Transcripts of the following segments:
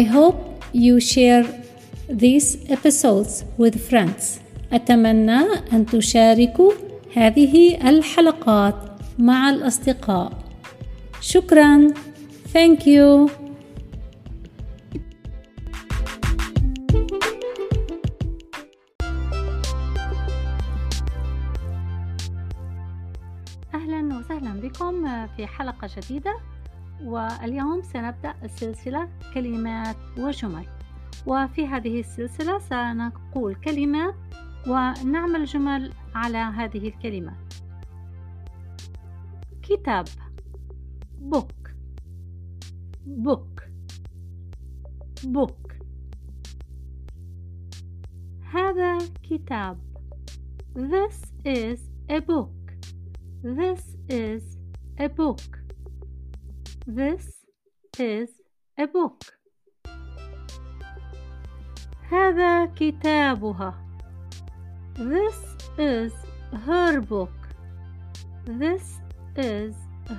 I hope you share these episodes with friends. أتمنى أن تشاركوا هذه الحلقات مع الأصدقاء. شكرا. Thank you. أهلا وسهلا بكم في حلقة جديدة واليوم سنبدأ السلسلة كلمات وجمل. وفي هذه السلسلة سنقول كلمات ونعمل جمل على هذه الكلمات كتاب. book book book هذا كتاب. This is a book. This is a book. This is a book هذا كتابها This is her book This is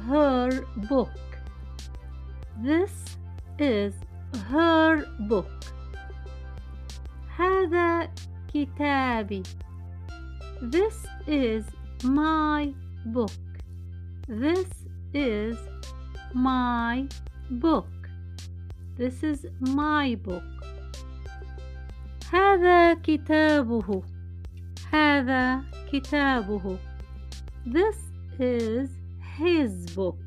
her book This is her book هذا كتابي This is my book This is my book This is my book هذا كتابه هذا كتابه This is his book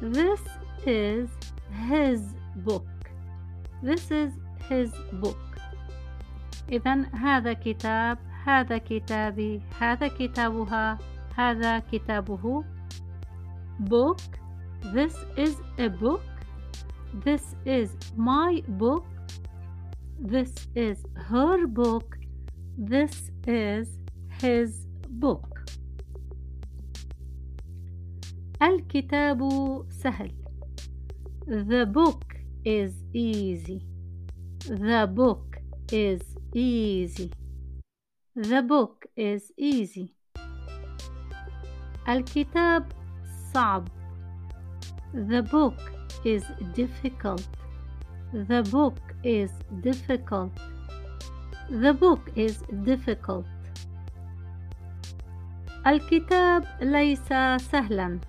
This is his book This is his book إذا هذا كتاب هذا كتابي هذا كتابها هذا كتابه book This is a book This is my book This is her book This is his book الكتاب سهل The book is easy The book is easy The book is easy الكتاب صعب The book is difficult The book is difficult The book is difficult الكتاب ليس سهلا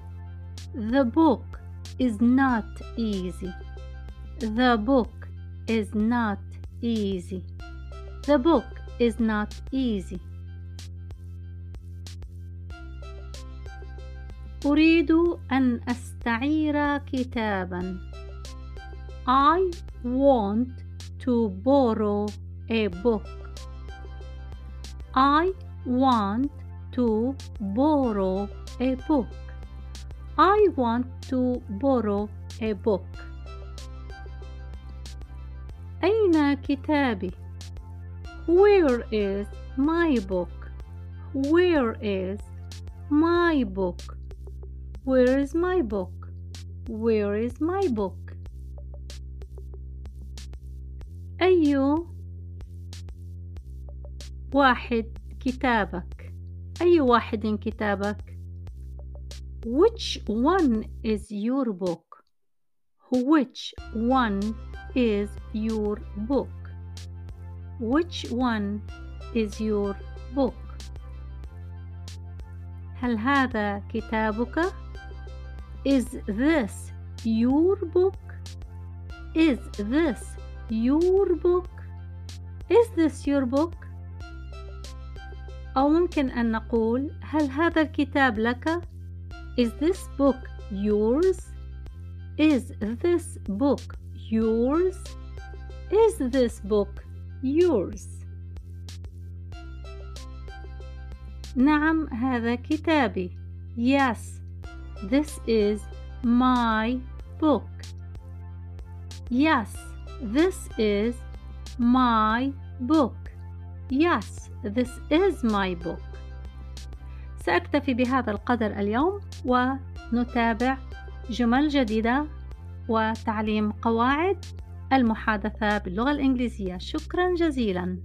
The book is not easy The book is not easy The book is not easy أريد أن أستعير كتابا I want to borrow a book I want to borrow a book I want to borrow a book أين كتابي Where is my book Where is my book Where is my book Where is my book أي واحد كتابك أي واحد كتابك Which one is your book Which one is your book Which one is your book هل هذا كتابك Is this your book Is this your book Is this your book أو ممكن أن نقول هل هذا الكتاب لك Is this book yours Is this book yours Is this book yours نعم هذا كتابي Yes this is my book. Yes this is my book. Yes this is my book. سأكتفي بهذا القدر اليوم ونتابع جمل جديدة وتعليم قواعد المحادثة باللغة الإنجليزية. شكرا جزيلا.